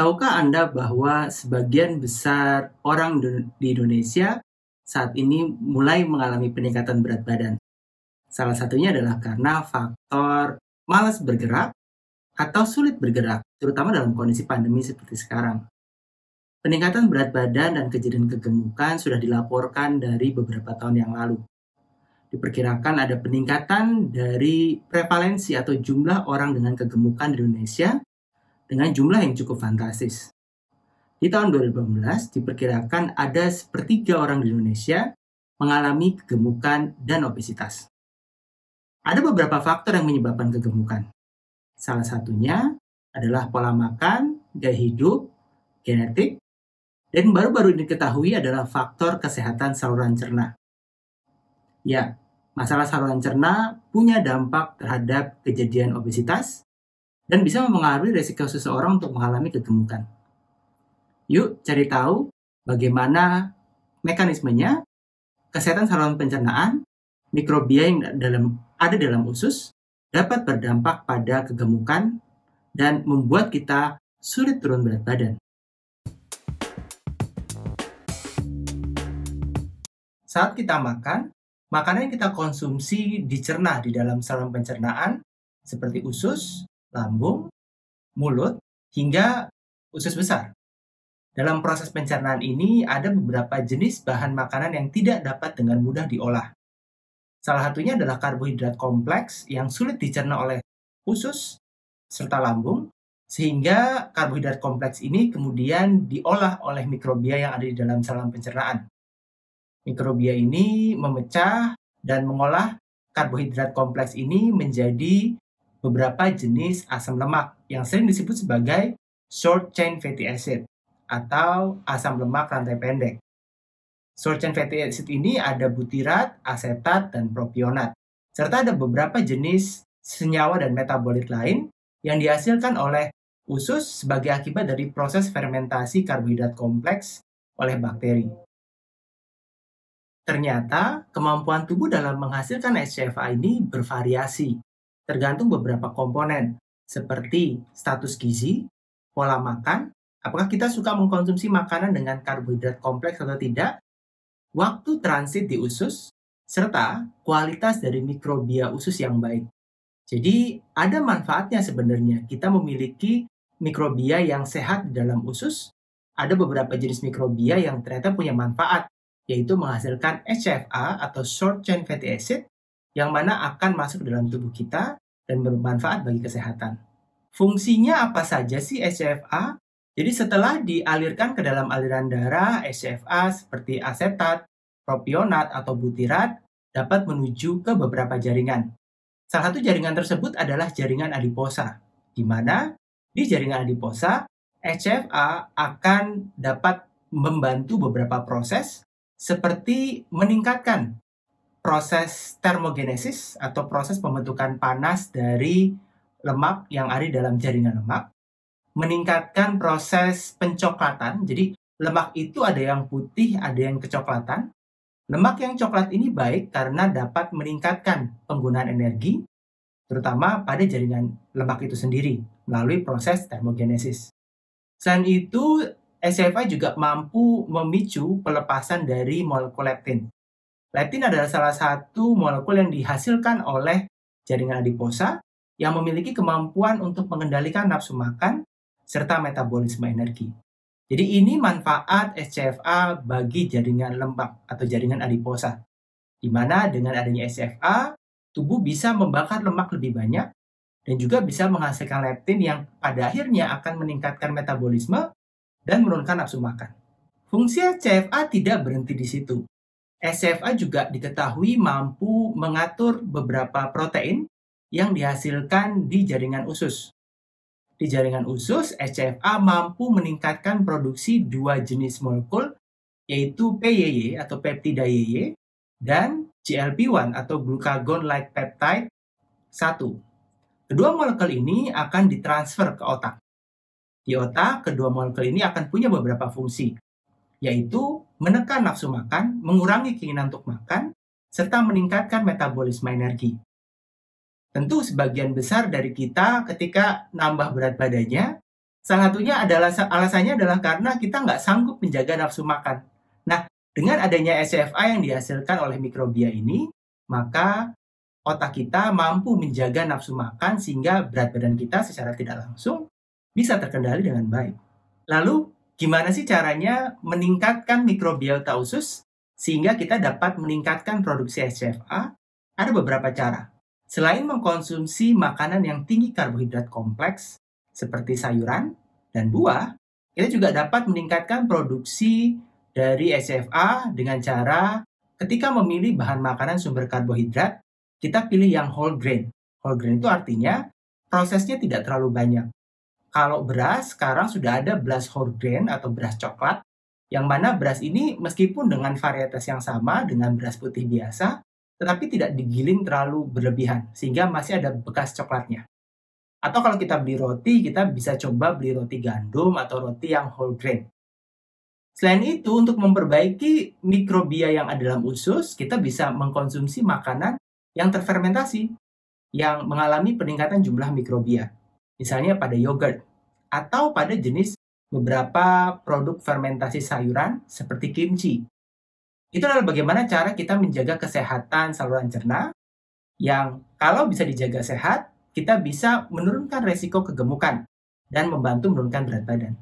tahukah Anda bahwa sebagian besar orang di Indonesia saat ini mulai mengalami peningkatan berat badan? Salah satunya adalah karena faktor malas bergerak atau sulit bergerak, terutama dalam kondisi pandemi seperti sekarang. Peningkatan berat badan dan kejadian kegemukan sudah dilaporkan dari beberapa tahun yang lalu diperkirakan ada peningkatan dari prevalensi atau jumlah orang dengan kegemukan di Indonesia dengan jumlah yang cukup fantastis. Di tahun 2018 diperkirakan ada sepertiga orang di Indonesia mengalami kegemukan dan obesitas. Ada beberapa faktor yang menyebabkan kegemukan. Salah satunya adalah pola makan, gaya hidup, genetik, dan baru-baru diketahui adalah faktor kesehatan saluran cerna. Ya, masalah saluran cerna punya dampak terhadap kejadian obesitas dan bisa mempengaruhi resiko seseorang untuk mengalami kegemukan. Yuk cari tahu bagaimana mekanismenya, kesehatan saluran pencernaan, mikrobia yang dalam, ada dalam usus dapat berdampak pada kegemukan dan membuat kita sulit turun berat badan. Saat kita makan, makanan yang kita konsumsi dicerna di dalam saluran pencernaan seperti usus, lambung, mulut, hingga usus besar. Dalam proses pencernaan ini ada beberapa jenis bahan makanan yang tidak dapat dengan mudah diolah. Salah satunya adalah karbohidrat kompleks yang sulit dicerna oleh usus serta lambung, sehingga karbohidrat kompleks ini kemudian diolah oleh mikrobia yang ada di dalam saluran pencernaan. Mikrobia ini memecah dan mengolah karbohidrat kompleks ini menjadi beberapa jenis asam lemak yang sering disebut sebagai short chain fatty acid atau asam lemak rantai pendek. Short chain fatty acid ini ada butirat, asetat, dan propionat. Serta ada beberapa jenis senyawa dan metabolit lain yang dihasilkan oleh usus sebagai akibat dari proses fermentasi karbohidrat kompleks oleh bakteri. Ternyata kemampuan tubuh dalam menghasilkan SCFA ini bervariasi, tergantung beberapa komponen, seperti status gizi, pola makan, apakah kita suka mengkonsumsi makanan dengan karbohidrat kompleks atau tidak, waktu transit di usus, serta kualitas dari mikrobia usus yang baik. Jadi, ada manfaatnya sebenarnya kita memiliki mikrobia yang sehat di dalam usus. Ada beberapa jenis mikrobia yang ternyata punya manfaat yaitu menghasilkan HFA atau short chain fatty acid yang mana akan masuk dalam tubuh kita dan bermanfaat bagi kesehatan. Fungsinya apa saja sih HFA? Jadi setelah dialirkan ke dalam aliran darah, HFA seperti asetat, propionat atau butirat dapat menuju ke beberapa jaringan. Salah satu jaringan tersebut adalah jaringan adiposa, di mana di jaringan adiposa, HFA akan dapat membantu beberapa proses seperti meningkatkan proses termogenesis atau proses pembentukan panas dari lemak yang ada dalam jaringan lemak, meningkatkan proses pencoklatan. Jadi lemak itu ada yang putih, ada yang kecoklatan. Lemak yang coklat ini baik karena dapat meningkatkan penggunaan energi, terutama pada jaringan lemak itu sendiri melalui proses termogenesis. Selain itu, SCFA juga mampu memicu pelepasan dari molekul leptin. Leptin adalah salah satu molekul yang dihasilkan oleh jaringan adiposa yang memiliki kemampuan untuk mengendalikan nafsu makan serta metabolisme energi. Jadi ini manfaat SCFA bagi jaringan lemak atau jaringan adiposa. Di mana dengan adanya SCFA, tubuh bisa membakar lemak lebih banyak dan juga bisa menghasilkan leptin yang pada akhirnya akan meningkatkan metabolisme dan menurunkan nafsu makan. Fungsi CFA tidak berhenti di situ. SCFA juga diketahui mampu mengatur beberapa protein yang dihasilkan di jaringan usus. Di jaringan usus, SCFA mampu meningkatkan produksi dua jenis molekul, yaitu PYY atau peptida YY dan GLP-1 atau glucagon-like peptide 1. Kedua molekul ini akan ditransfer ke otak. Di otak, kedua molekul ini akan punya beberapa fungsi, yaitu menekan nafsu makan, mengurangi keinginan untuk makan, serta meningkatkan metabolisme energi. Tentu sebagian besar dari kita ketika nambah berat badannya, Salah satunya adalah alasannya adalah karena kita nggak sanggup menjaga nafsu makan. Nah, dengan adanya SCFA yang dihasilkan oleh mikrobia ini, maka otak kita mampu menjaga nafsu makan sehingga berat badan kita secara tidak langsung bisa terkendali dengan baik. Lalu, gimana sih caranya meningkatkan mikrobiota usus sehingga kita dapat meningkatkan produksi SCFA? Ada beberapa cara. Selain mengkonsumsi makanan yang tinggi karbohidrat kompleks, seperti sayuran dan buah, kita juga dapat meningkatkan produksi dari SFA dengan cara ketika memilih bahan makanan sumber karbohidrat, kita pilih yang whole grain. Whole grain itu artinya prosesnya tidak terlalu banyak. Kalau beras, sekarang sudah ada beras whole grain atau beras coklat, yang mana beras ini meskipun dengan varietas yang sama dengan beras putih biasa, tetapi tidak digiling terlalu berlebihan, sehingga masih ada bekas coklatnya. Atau kalau kita beli roti, kita bisa coba beli roti gandum atau roti yang whole grain. Selain itu, untuk memperbaiki mikrobia yang ada dalam usus, kita bisa mengkonsumsi makanan yang terfermentasi, yang mengalami peningkatan jumlah mikrobia. Misalnya pada yogurt, atau pada jenis beberapa produk fermentasi sayuran seperti kimchi. Itu adalah bagaimana cara kita menjaga kesehatan saluran cerna yang kalau bisa dijaga sehat, kita bisa menurunkan resiko kegemukan dan membantu menurunkan berat badan.